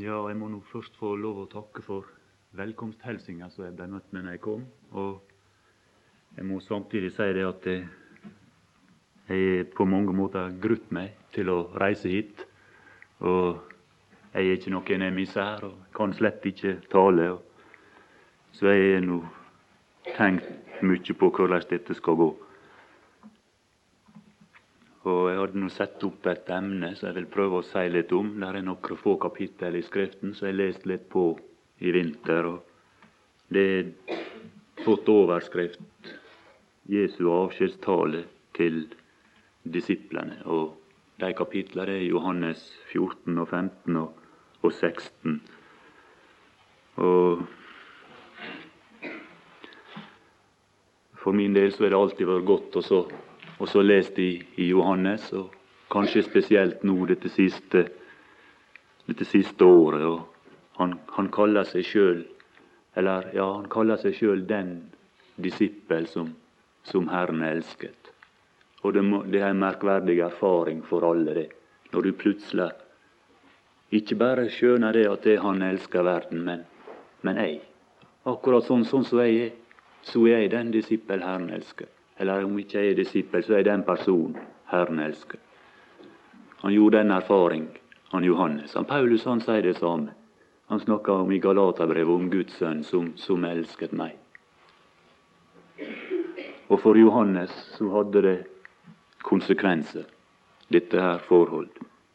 Ja, jeg må nå først få lov å takke for velkomsthilsinga som jeg ble møtt med når jeg kom. Og jeg må samtidig si det at jeg, jeg på mange måter grutt meg til å reise hit. Og jeg er ikke noen emissær og kan slett ikke tale. Så jeg har nå tenkt mye på hvordan dette skal gå. Og jeg hadde nå satt opp et emne som jeg vil prøve å si litt om. Der er noen få kapittel i Skriften som jeg har lest litt på i vinter. og Det er fått overskrift 'Jesu avskjedstale til disiplene'. Og de kapitlene er Johannes 14 og 15 og, og 16. Og for min del så har det alltid vært godt å så og så lest i, i Johannes, og kanskje spesielt nå dette siste, dette siste året. og Han, han kaller seg sjøl eller ja, han kaller seg sjøl den disippel som, som Herren elsket. Og det, må, det, er en merkverdig erfaring for alle, det. Når du plutselig ikke bare skjønner det at det han elsker verden, men, men jeg. Akkurat sånn, sånn som jeg er, så er jeg den disippel Herren elsker. Eller om ikke jeg er disippel, så er den person Herren elsker. Han gjorde den erfaring, han Johannes. Han Paulus han sier det samme. Han snakker om i Galaterbrevet om Guds sønn som, som elsket meg. Og for Johannes så hadde det konsekvenser, dette her forhold.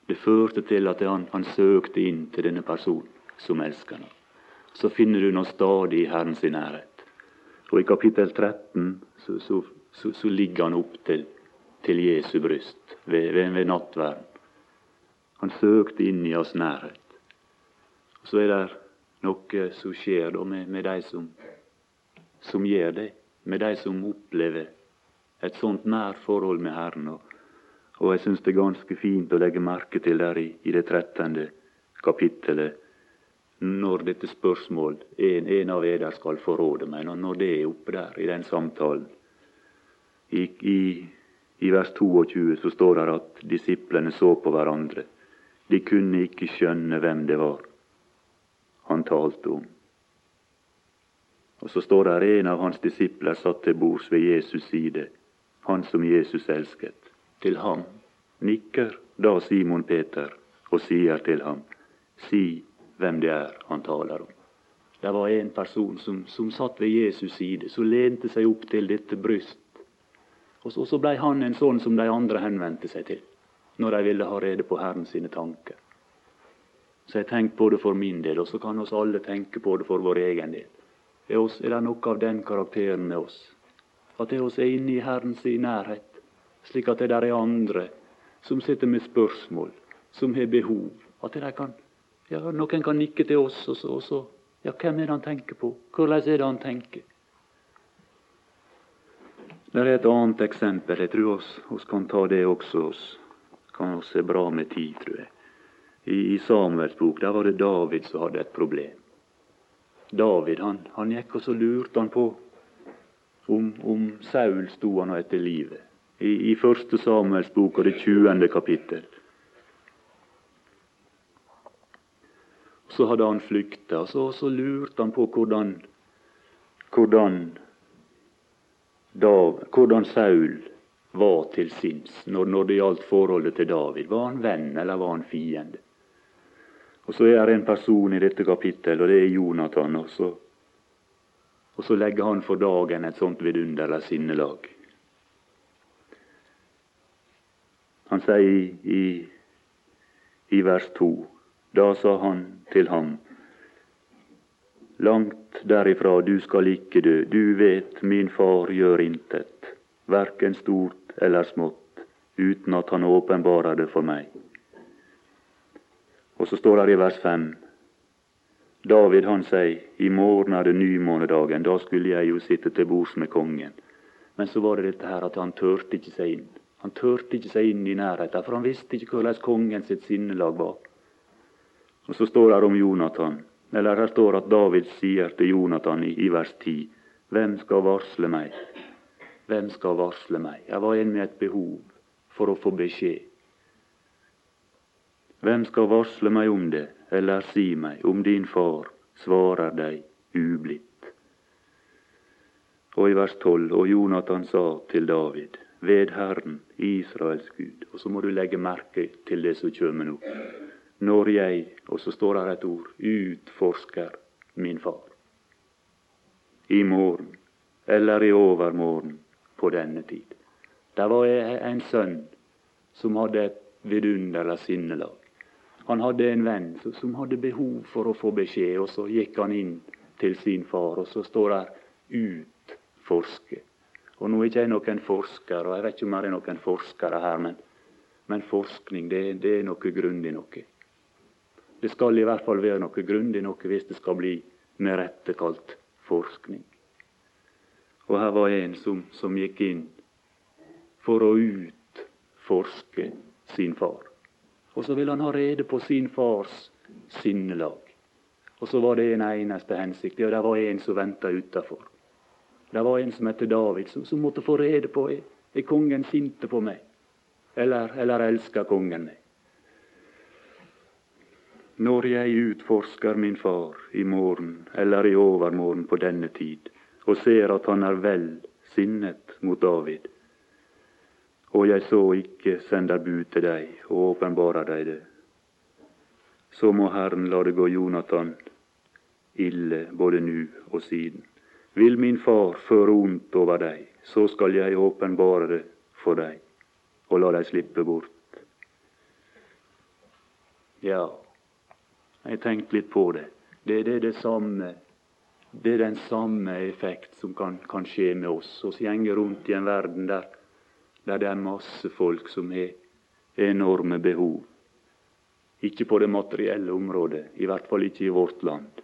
Det førte til at han, han søkte inn til denne personen som elsker ham. Så finner du nå stadig i Herren sin nærhet. Og i kapittel 13 så, så så, så ligger han opp til, til Jesu bryst ved, ved, ved nattverden. Han søkte inn i oss nærhet. Og Så er det noe som skjer da med, med de som, som gjør det, med de som opplever et sånt nært forhold med Herren. Og, og jeg syns det er ganske fint å legge merke til der i, i det 13. kapittelet, når dette spørsmål en, en av eder skal forråde meg, når det er oppe der i den samtalen. I, i, I, vers 22 så står det at disiplene så på hverandre. De kunne ikke skjønne hvem det var han talte om. Og Så står det en av hans disipler satt til bords ved Jesus side, han som Jesus elsket. Til ham nikker da Simon Peter og sier til ham, si hvem det er han taler om. Det var en person som, som satt ved Jesus side, som lente seg opp til dette bryst og så, blei han en sånn som de andre henvendte seg til når de ville ha rede på Herren sine tanker. Så jeg tenker på det for min del, og så kan oss alle tenke på det for vår egen del. Er, oss, er det noe av den karakteren med oss? At det oss er inne i Herrens nærhet, slik at det der er andre som sitter med spørsmål, som har behov. At det kan, ja, noen kan nikke til oss, og så, og så Ja, hvem er det han tenker på? Hvordan er det han tenker? Det er et annet eksempel. Jeg tror oss, kan ta det også. Oss kan oss se bra med tid, tror jeg. I, i Samuels bok der var det David som hadde et problem. David han, han gikk og så lurte han på om, om Saul sto han etter livet. I, i første Samuels bok og det 20. kapittel. Så hadde han flykta, og så, så lurte han på hvordan, hvordan da, hvordan Saul var til sinns når, når, det gjaldt forholdet til David. Var han venn, eller var han fiende? Og Så er det en person i dette kapittelet, og det er Jonathan. også. og så legger han for dagen et sånt vidunderlig sinnelag. Han sier i, i, i vers to Da sa han til ham Langt derifra, du skal ikke dø. Du vet, min far gjør intet, verken stort eller smått, uten at han åpenbarer det for meg. Og så står det i vers fem David han sier i morgen er det nymånedagen, da skulle jeg jo sitte til bords med kongen. Men så var det dette her at han tørte ikke seg inn. Han tørte ikke seg inn i nærheten, for han visste ikke hvordan kongen sitt sinnelag var. Og så står det om Jonathan. Eller her står at David sier til Jonathan i, vers 10.: Hvem skal varsle meg? Hvem skal varsle meg? Jeg var en med et behov for å få beskjed. Hvem skal varsle meg om det? eller si meg om din far svarer deg ublidt. Og i vers 12, og Jonathan sa til David, ved Herren, Israels Gud. Og så må du legge merke til det som kommer nå. Når jeg, og så står det et ord, utforsker min far. I morgen, eller i overmorgen, på denne tid. Der var en sønn som hadde et vidunderlig sinnelag. Han hadde en venn som hadde behov for å få beskjed, og så gikk han inn til sin far, og så står det 'utforske'. Og Nå er ikke jeg noen forsker, og jeg vet ikke om det er noen forskere her, men, men forskning det, det, er noe grundig noe. Det skal i hvert fall være noe grundig noe hvis det skal bli med rette kalt forskning. Og her var en som, som gikk inn for å utforske sin far. Og så ville han ha rede på sin fars sinnelag. Og så var det en eneste hensikt. Ja, det var en som venta utafor. Det var en som het David, som, som, måtte få rede på er, kongen sinte på meg, eller, eller elsker kongen meg. Når jeg utforsker min far i morgen eller i overmorgen på denne tid, og ser at han er vel sinnet mot David, og jeg så ikke sender bud til deg og åpenbarer deg det, så må Herren la det gå Jonathan ille både nu og siden. Vil min far føre ondt over deg, så skal jeg åpenbare det for deg og la deg slippe bort. Ja, jeg tenkte litt på det. Det, det, er det samme det er den samme effekt som kan, kan skje med oss. Vi går rundt i en verden der der det er masse folk som har enorme behov. Ikke på det materielle området, i hvert fall ikke i vårt land.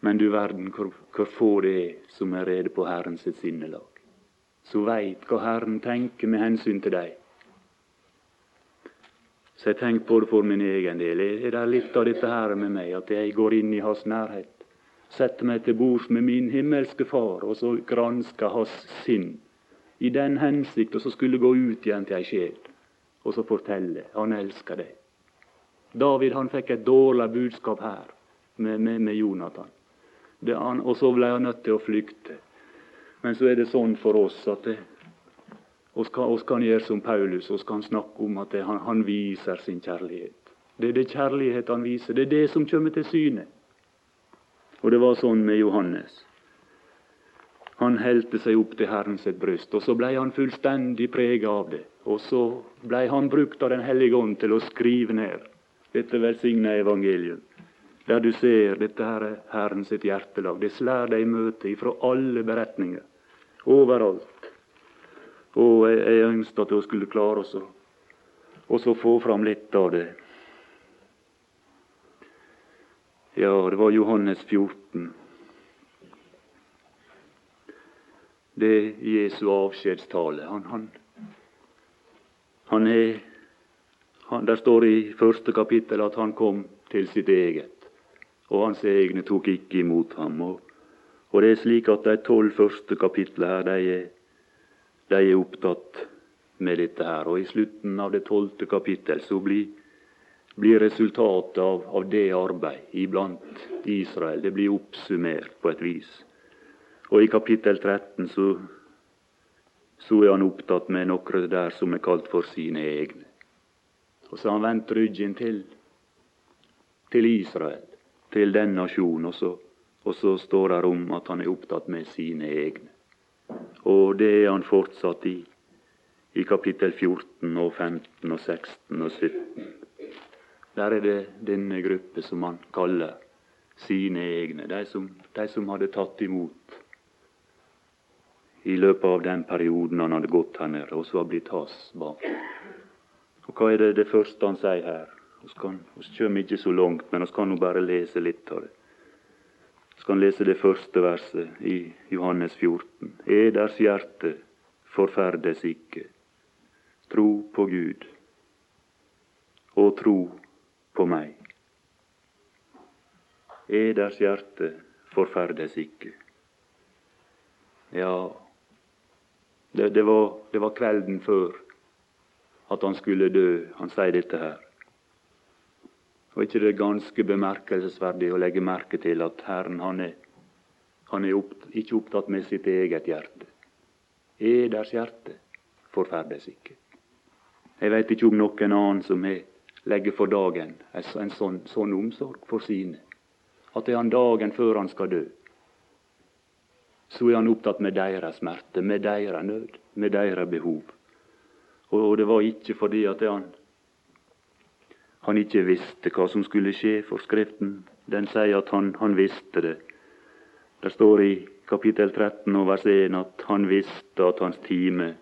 Men du verden hvor, hvor få det er som er rede på Herren sitt sinnelag. Som veit hva Herren tenker med hensyn til deg. Så jeg tenker på det for min egen del. Er det litt av dette her med meg, at jeg går inn i Hans nærhet? Setter meg til bords med min himmelske Far, og så gransker Hans sinn i den hensikt og så skulle gå ut igjen til ei sjel og så fortelle han elsker deg. David han fikk et dårlig budskap her med, med, med Jonathan. Han, og så ble han nødt til å flykte. Men så er det sånn for oss at det, oss kan, han gjøre som Paulus oss kan snakke om at det, han, han, viser sin kjærlighet. Det er det kjærlighet han viser. Det er det som kommer til syne. Og det var sånn med Johannes. Han helte seg opp til Herren sitt bryst, og så ble han fullstendig prega av det. Og så ble han brukt av Den hellige ånd til å skrive ned dette velsigna evangelium. Der du ser dette her er Herren sitt hjertelag. Det slår deg i møte ifra alle beretninger. Overalt. Og jeg, jeg ønsket at hun skulle klare oss å få fram litt av det. Ja, det var Johannes 14. det er Jesu avskjedstale. Han, han, han er han, Der står i første kapittel at han kom til sitt eget, og hans egne tok ikke imot ham. Og, og det er slik at de tolv første kapitlene her, de er, de er opptatt med dette her. Og i slutten av det tolvte kapittel så blir, blir resultatet av, av det arbeid iblant Israel det blir oppsummert på et vis. Og i kapittel 13 så, så er han opptatt med noe der som er kalt for sine egne. Og så har han vendt ryggen til, til Israel, til den nasjonen, og så, og så står det om at han er opptatt med sine egne. Og det er han fortsatt i, i kapittel 14 og 15 og 16 og 17. Der er det denne gruppe som han kaller sine egne, de som, de som hadde tatt imot i løpet av den perioden han hadde gått her nede, og så var blitt hans barn. Og Hva er det, det første han sier her? Vi kommer ikke så langt, men vi kan jo bare lese litt av det. Vi kan lese det første verset i Johannes 14. Eders hjerte forferdes ikke. Tro på Gud og tro på meg. Eders hjerte forferdes ikke. Ja, det, det, var, det, var, kvelden før at han skulle dø. Han sier dette her. Og ikke det er ganske bemerkelsesverdig å legge merke til at Herren han er, han er opp, ikke opptatt med sitt eget hjerte. Eders hjerte forferdes ikke. Jeg veit ikke om noen annen som har legger for dagen en sånn, sånn omsorg for sine. At det er han dagen før han skal dø, så er han opptatt med deres smerte, med deres nød, med deres behov. Og det var ikke fordi at han, han ikke visste hva som skulle skje, for Skriften den sier at han, han visste det. Det står i kapittel 13 og vers 1 at han visste at hans time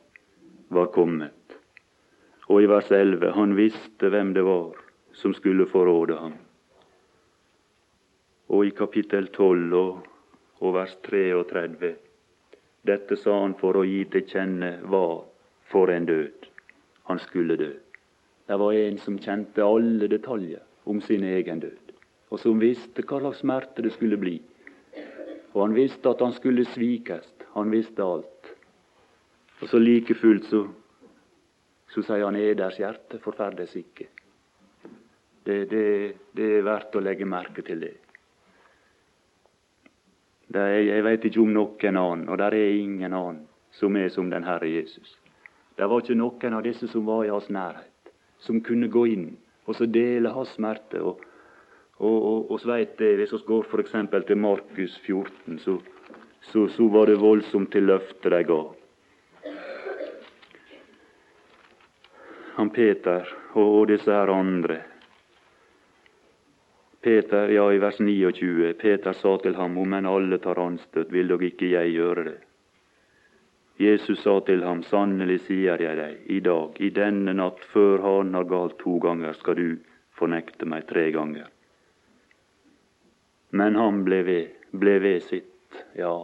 var kommet. Og i vers 11 han visste hvem det var som skulle forråde ham. Og i kapittel 12 og, og vers 33 dette sa han for å gi til kjenne hva for en død han skulle dø. Det var en som kjente alle detaljer om sin egen død, og som visste hva slags smerte det skulle bli. Og han visste at han skulle svikes. Han visste alt. Og så like fullt så så sier han eders hjerte forferdes ikke. Det, det, det, er verdt å legge merke til det. det er, jeg veit ikke om noen annen, og det er ingen annen som er som den Herre Jesus. Det var ikke noen av disse som var i hans nærhet, som kunne gå inn og så dele hans smerte. og og, og, og vet jeg, Hvis vi går f.eks. til Markus 14, så, så, så var det voldsomt til løftet de ga. han Peter og, og disse her andre. Peter, ja, i vers 29, Peter sa til ham, om enn alle tar anstøt, vil dog ikke jeg gjøre det. Jesus sa til ham, sannelig sier jeg deg, i dag, i denne natt, før hanen har galt to ganger, skal du fornekte meg tre ganger. Men han ble ved, ble ved sitt, ja.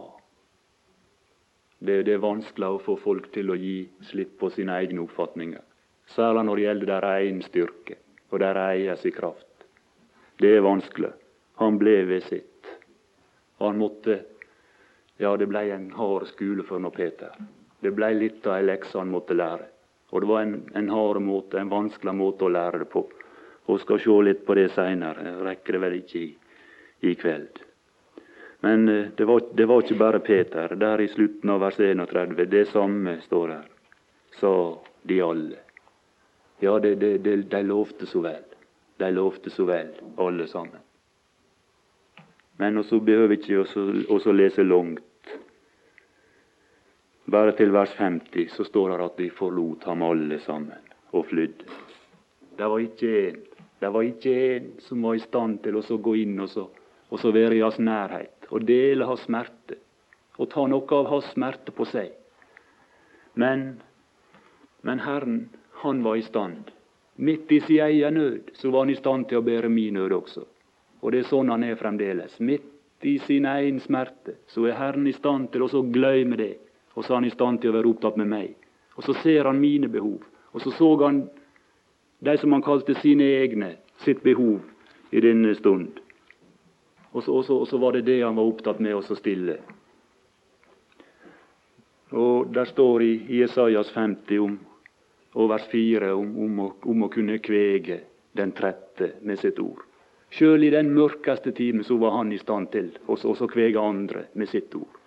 Det, det er vanskelig å få folk til å gi slipp på sine egne oppfatninger. Særlig når det gjelder deres egen styrke og deres eies kraft. Det er vanskelig. Han ble ved sitt. Han måtte Ja, det blei en hard skole for noe, Peter. Det blei litt av ei lekse han måtte lære. Og det var en, en hard måte, en vanskelig måte å lære det på. Og skal se litt på det seinere. Rekker det vel ikke i, i kveld. Men eh, det var, det var, ikke bare Peter. Der i slutten av vers 31, det samme står her, sa de alle. Ja, de, de, de, de lovte så vel. De lovte så vel, alle sammen. Men så behøver ikke også lese langt. Bare til vers 50 så står det at de forlot ham alle sammen og flydde. Det var ikke en det var ikke en som var i stand til å gå inn og, så, og så være i hans nærhet og dele hans smerte og ta noe av hans smerte på seg. Men, men Herren han var i stand. Midt i sin egen nød så var han i stand til å bære min nød også. Og det er sånn han er fremdeles. Midt i sin egen smerte så er Herren i stand til å glemme det. Og så er han i stand til å være opptatt med meg. Og så ser han mine behov. Og så så han de som han kalte sine egne, sitt behov i denne stund. Og så, og så, og så var det det han var opptatt med å stille. Og Der står i Jesajas 50 om og vers 4 om, om, å, om, å, kunne kvege den trette med sitt ord. Sjøl i den mørkeste timen så var han i stand til å kvege andre med sitt ord.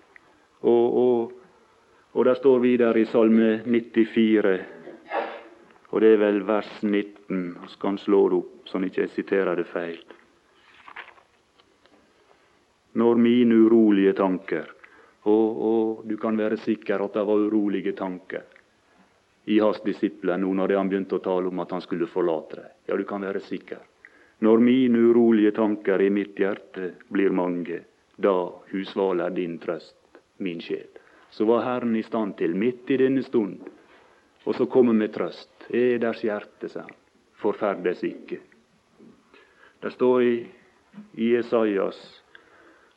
Og, og, og der står videre i Salme 94, og det er vel vers 19, Så kan slå det opp sånn at jeg ikke siterer det feil. Når mine urolige tanker og, og du kan være sikker at det var urolige tanker i hans disipler nå når han begynte å tale om at han skulle forlate dem. Ja, du kan være sikker. Når mine urolige tanker i mitt hjerte blir mange, da husvaler din trøst, min sjel. Så var Herren i stand til, midt i denne stund, og så komme med trøst. Eders hjerte, sa han, forferdes ikke. Det står i, i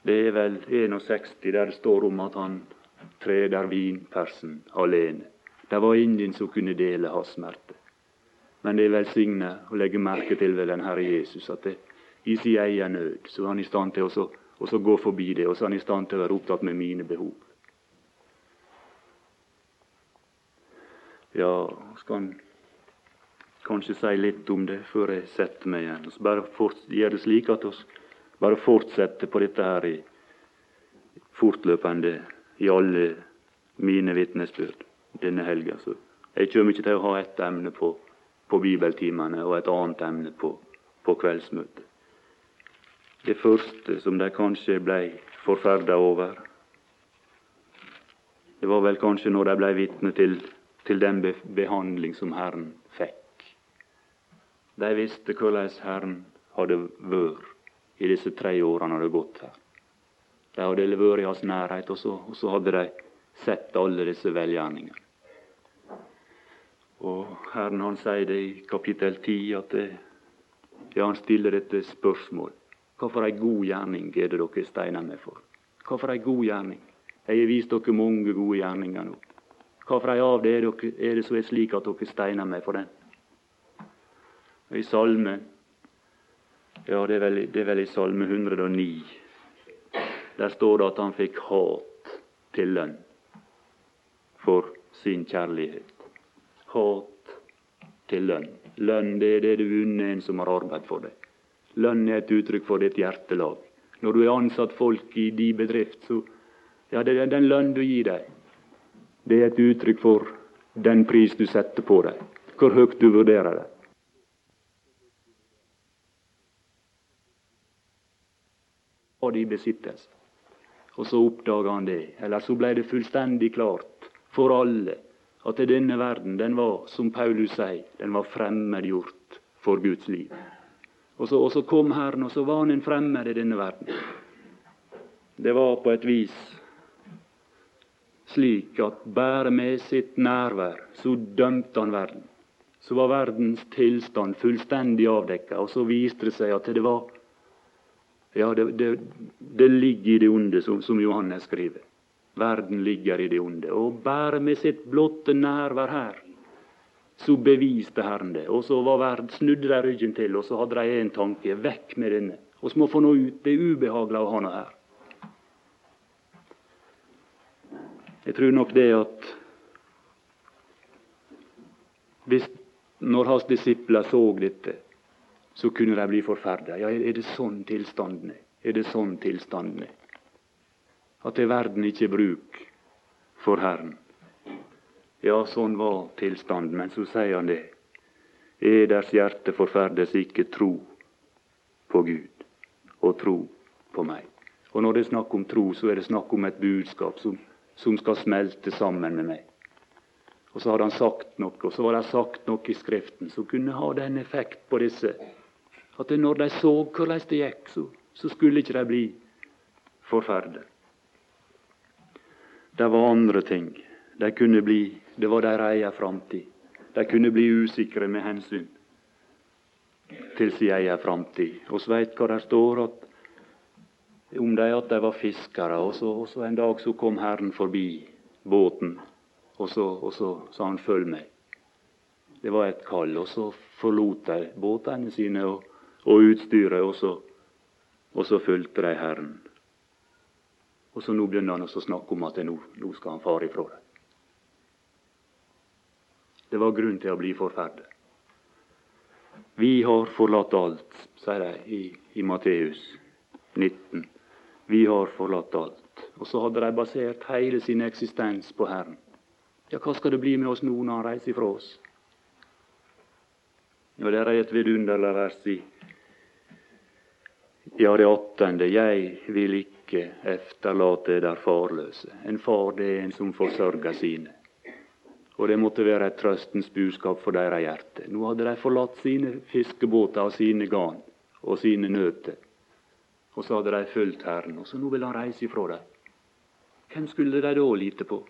det er vel 61, der det står om at han treder vinpersen alene. Det var ingen som kunne dele hans smerte. Men det er velsignet å legge merke til ved den Herre Jesus at det, i sin egen nød så er han i stand til å gå forbi det, og så er han i stand til å være opptatt med mine behov. Ja, skal han kanskje si litt om det før jeg setter meg igjen. Så bare gjør det slik at vi bare fortsetter på dette her i fortløpende i alle mine vitnesbyrd denne helga. Så jeg kommer ikke til å ha ett emne på, på bibeltimene og et annet emne på, på kveldsmøtet. Det første som de kanskje ble forferda over, det var vel kanskje når de ble vitne til, til den be behandling som Herren fikk. De visste hvordan Herren hadde vært i disse tre årene han hadde gått her. De hadde vært i hans nærhet, og så, og så hadde de sett alle disse velgjerningene. Og Herren han sier det i kapittel 10 at det, ja, han stiller dette spørsmål. Hva for ei god gjerning er det dere steiner meg for? Hva for ei god gjerning? Jeg har vist dere mange gode gjerninger nå. Hva for ei av det er, dere, er det som er slik at dere steiner meg for den? I Salme Ja, det er vel, det er vel i Salme 109. Der står det at han fikk hat til lønn for sin kjærlighet. Hat til lønn. Lønn det er det du unner en som har arbeidet for deg. Lønn er et uttrykk for ditt hjertelag. Når du er ansatt folk i din bedrift, så ja, det er den lønn du gir dem. Det er et uttrykk for den pris du setter på dem, hvor høyt du vurderer det. Og de besittelse. Og så oppdaga han det. Eller så ble det fullstendig klart for alle at denne verden, den var, som Paulus sier, den var fremmedgjort for Guds liv. Og så, og så kom Herren, og så var han en fremmed i denne verden. Det var på et vis slik at bare med sitt nærvær så dømte han verden. Så var verdens tilstand fullstendig avdekka, og så viste det seg at det var Ja, det, det, det ligger i det onde, som, som Johannes skriver. Verden ligger i det onde. Og bare med sitt blotte nærvær her, så beviste Herren det. Og så var verden, snudde de ryggen til, og så hadde de en tanke vekk med denne. Vi må få noe ut. Det er ubehagelig å ha noe her. Jeg tror nok det at hvis, når hans disipler så dette, så kunne de bli forferda. Ja, er det sånn tilstanden er? Er det sånn tilstanden er? At det er verden ikke bruk for Herren. Ja, sånn var tilstanden. Men så sier han det. Eders hjerte forferdes ikke tro på Gud og tro på meg. Og når det er snakk om tro, så er det snakk om et budskap som som skal smelte sammen med meg. Og så hadde han sagt noe, og så var det sagt noe i Skriften som kunne ha den effekt på disse at når de så hvordan det gikk, så, så skulle ikke de bli forferdet. Det var andre ting. De kunne bli, Det var deres egen framtid. De kunne bli usikre med hensyn til sin egen framtid. Vi veit hva det står, at om dem at de var fiskere. Og så, og så, en dag så kom Herren forbi båten, og så, og så sa han 'følg meg'. Det var et kall. Og så forlot de båtene sine og, og utstyret, og så, og så fulgte de Herren. Og så nå begynner han å snakke om at nå, nå skal han fare ifra dem. Det var grunn til å bli forferdet. Vi har forlatt alt, sier de i, i Matteus 19. Vi har forlatt alt. Og så hadde de basert hele sin eksistens på Herren. Ja, hva skal det bli med oss nå når Han reiser ifra oss? Ja, det er et vidunderlig vers i ja, det åttende. Jeg vil ikke efterlate der farløse. En far det er en som forsørger sine. Og det måtte være et trøstens budskap for deres hjerte. Nå hadde de forlatt sine fiskebåter og sine garn og sine nøter. Og så hadde de fulgt Herren, og så nå vil han reise ifra dem. Hvem skulle de da lite på?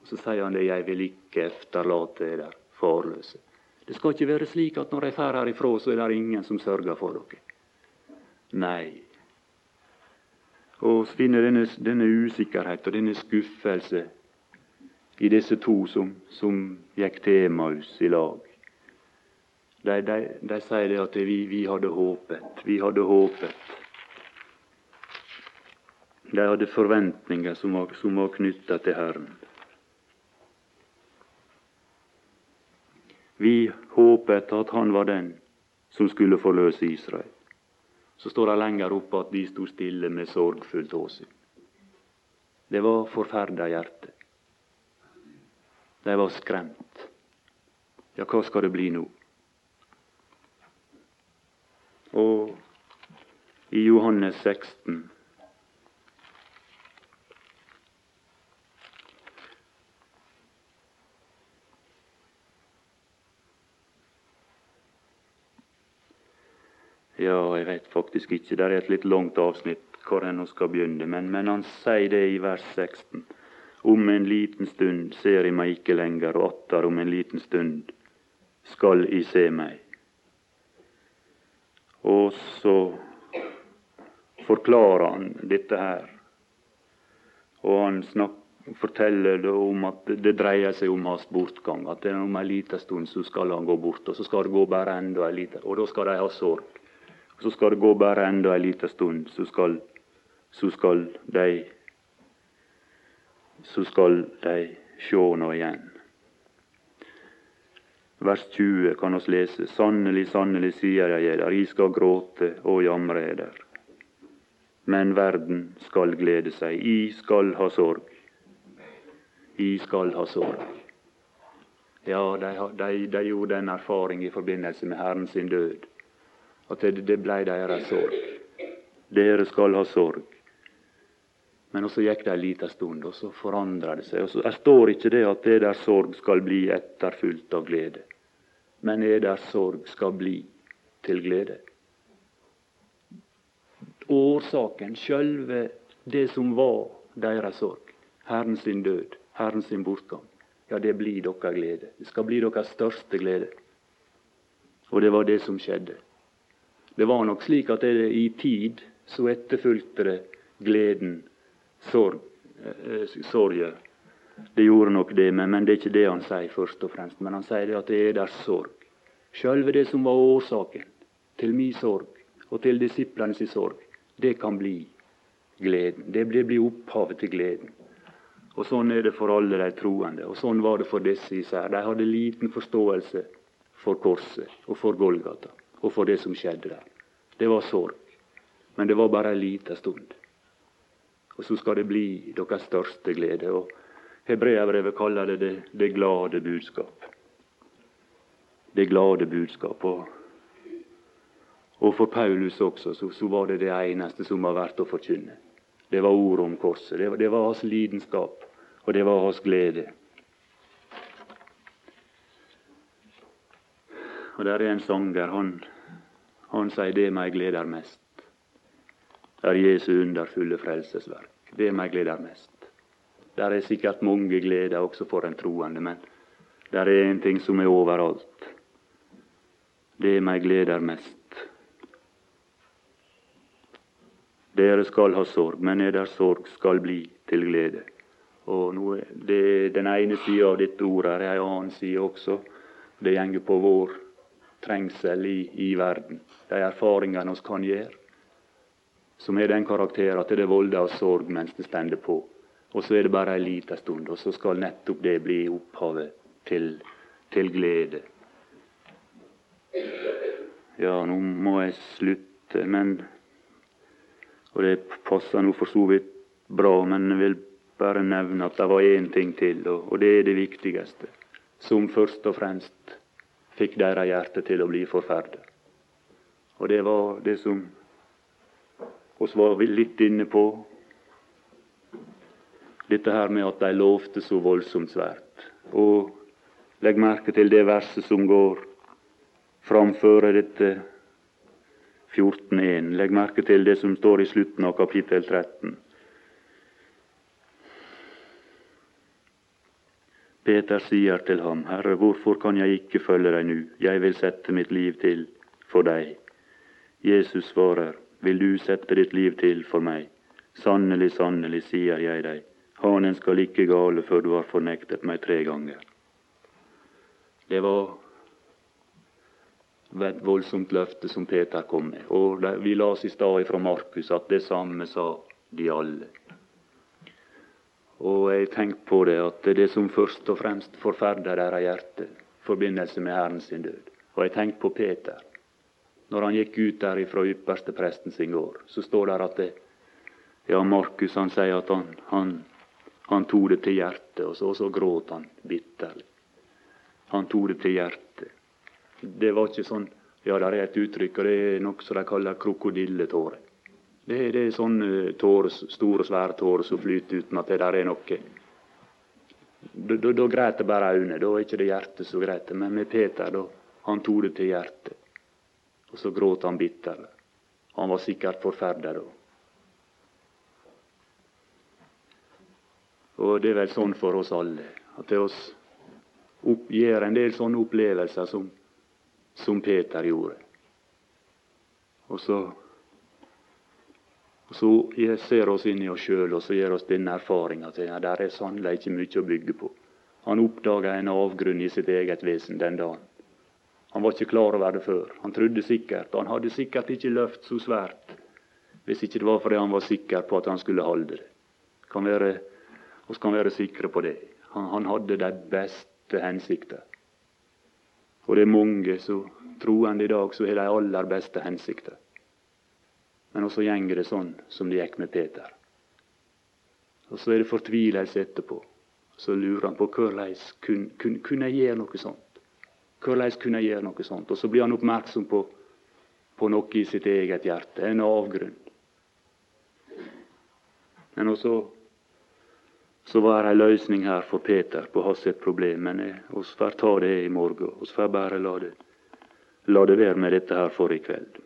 Og Så sier han det, jeg vil ikke efterlate dere farløse. Det skal ikke være slik at når de drar herifra, så er det ingen som sørger for dere. Nei. Og vi finner denne, denne usikkerhet og denne skuffelse i disse to som, som gikk til Emmaus i lag. De, de, de sier det at vi, vi hadde håpet, vi hadde håpet. De hadde forventninger som var, som var knytta til Herren. Vi håpet at han var den som skulle forløse Israel. Så står det lenger oppe at de sto stille med sorgfullt åsyn. Det var forferda hjerte. De var skremt. Ja, hva skal det bli nå? Og i Johannes 16 Ja, jeg vet faktisk ikke. Det er et litt langt avsnitt hvor en skal begynne. Men, men, han sier det i vers 16. Om en liten stund ser jeg meg ikke lenger, og atter om en liten stund skal I se meg. Og så forklarer han dette her. Og han snakker, forteller det om at det dreier seg om hans bortgang. At om en liten stund så skal han gå bort, og så skal det gå bare enda en liten Og da skal de ha sorg. Så skal det gå bare enda en liten stund, så skal, så skal de så skal de sjå nå igjen. Vers 20 kan oss lese. Sannelig, sannelig, sier jeg eder, I skal gråte og jamre eder. Men verden skal glede seg. I skal ha sorg. I skal ha sorg. Ja, de, de, de gjorde en erfaring i forbindelse med Herren sin død at det, det blei deres sorg. Dere skal ha sorg. Men så gikk det ei lita stund, og så forandra det seg. Og så, står ikke det at det der sorg skal bli etterfulgt av glede, men det der sorg skal bli til glede. Årsaken, sjølve det som var deres sorg, Herren sin død, Herren sin bortgang, ja, det blir deres glede. Det skal bli deres største glede. Og det var det som skjedde. Det var nok slik at det i tid så etterfulgte det gleden, sorg, eh, sorge. Det gjorde nok det, men, men, det er ikke det han sier først og fremst. Men han sier at det er deres sorg. Sjølve det som var årsaken til min sorg og til disiplenes sorg, det kan bli gleden. Det blir opphavet til gleden. Og Sånn er det for alle de troende. Og sånn var det for disse især. De hadde liten forståelse for korset og for Golgata og for det som skjedde der. Det var sorg, men det var bare ei lita stund. Og så skal det bli deres største glede. Og Hebreabrevet kaller det, det det glade budskap. Det glade budskap. Og, og for Paulus også så, så, var det det eneste som var verdt å forkynne. Det var ordet om korset. Det det var hans lidenskap, og det var hans glede. Og der er en sanger, han, han sier det meg gleder mest. Er Jesu underfulle frelsesverk. Det meg gleder mest. Der er sikkert mange gleder også for en troende, men der er en ting som er overalt. Det meg gleder mest. Dere skal ha sorg, men eder sorg skal bli til glede. Og nå, det, Den ene sida av dette ordet er ei annen side også. Det gjenger på vår trengsel i, i verden. De erfaringene vi kan gjøre, som har den karakter at det volder oss sorg mens det stender på. Og så er det bare ei lita stund, og så skal nettopp det bli opphavet til, til glede. Ja, nå må jeg slutte, men Og det passer nå for så vidt bra, men jeg vil bare nevne at det var én ting til, og, og det er det viktigste, som først og fremst fikk deres hjerte til å bli forferdet. Og det var det som oss var litt inne på. Dette her med at de lovte så voldsomt svært. Og legg merke til det verset som går framfor dette 14.1. Legg merke til det som står i slutten av kapittel 13. Peter sier til ham, Herre, hvorfor kan jeg ikke følge deg nå? Jeg vil sette mitt liv til for deg. Jesus svarer, vil du sette ditt liv til for meg? Sannelig, sannelig, sier jeg deg, hanen skal ikke gale før du har fornektet meg tre ganger. Det var et voldsomt løfte som Peter kom med. Og Vi las i stad fra Markus at det samme sa de alle. Og jeg tenker på det at det som først og fremst forferder deres hjerte, forbindelse med Herren sin død. Og jeg tenkte på Peter. Når han gikk ut der fra ypperste presten sin gård, så står der at det, ja, Markus han sier at han, han, han tok det til hjertet, og så, og så gråt han bitterlig. Han tok det til hjertet. Det var ikke sånn Ja, det er et uttrykk, og det er noe som de kaller krokodilletårer. Det, det er sånne tårer, store, svære tårer som flyter uten at det der er noe Da, da, da græt det bare øynene. Da er ikke det hjertet som græter. Men med Peter, da, han tok det til hjertet. Og så gråt han bitter. Han var sikkert forferda da. Og det er vel sånn for oss alle, at det oss gjør en del sånne opplevelser som, som Peter gjorde. Og så, og så ser oss inn i oss sjøl og så gir oss denne erfaringa til ja, der er sannelig ikke mye å bygge på. Han oppdaga en avgrunn i sitt eget vesen den dagen. Han var ikke klar over det før. Han trodde sikkert, og han hadde sikkert ikke løft så svært hvis ikke det var fordi han var sikker på at han skulle holde det. Kan være, oss kan være sikre på det. Han, han hadde de beste hensikter. Og det er mange som troende i dag som har de aller beste hensikter. Men også gjenger det sånn som det gikk med Peter. Og så er det fortvilelse etterpå. Så lurer han på hvordan kunne, kunne, kunne jeg gjøre noe sånt. Hvordan kunne jeg gjøre noe sånt? Og så blir han oppmerksom på, på noe i sitt eget hjerte, en avgrunn. Men også så var det en løsning her for Peter på hans problem. Men vi får ta det i morgen. Vi får bare la det, la det være med dette her for i kveld.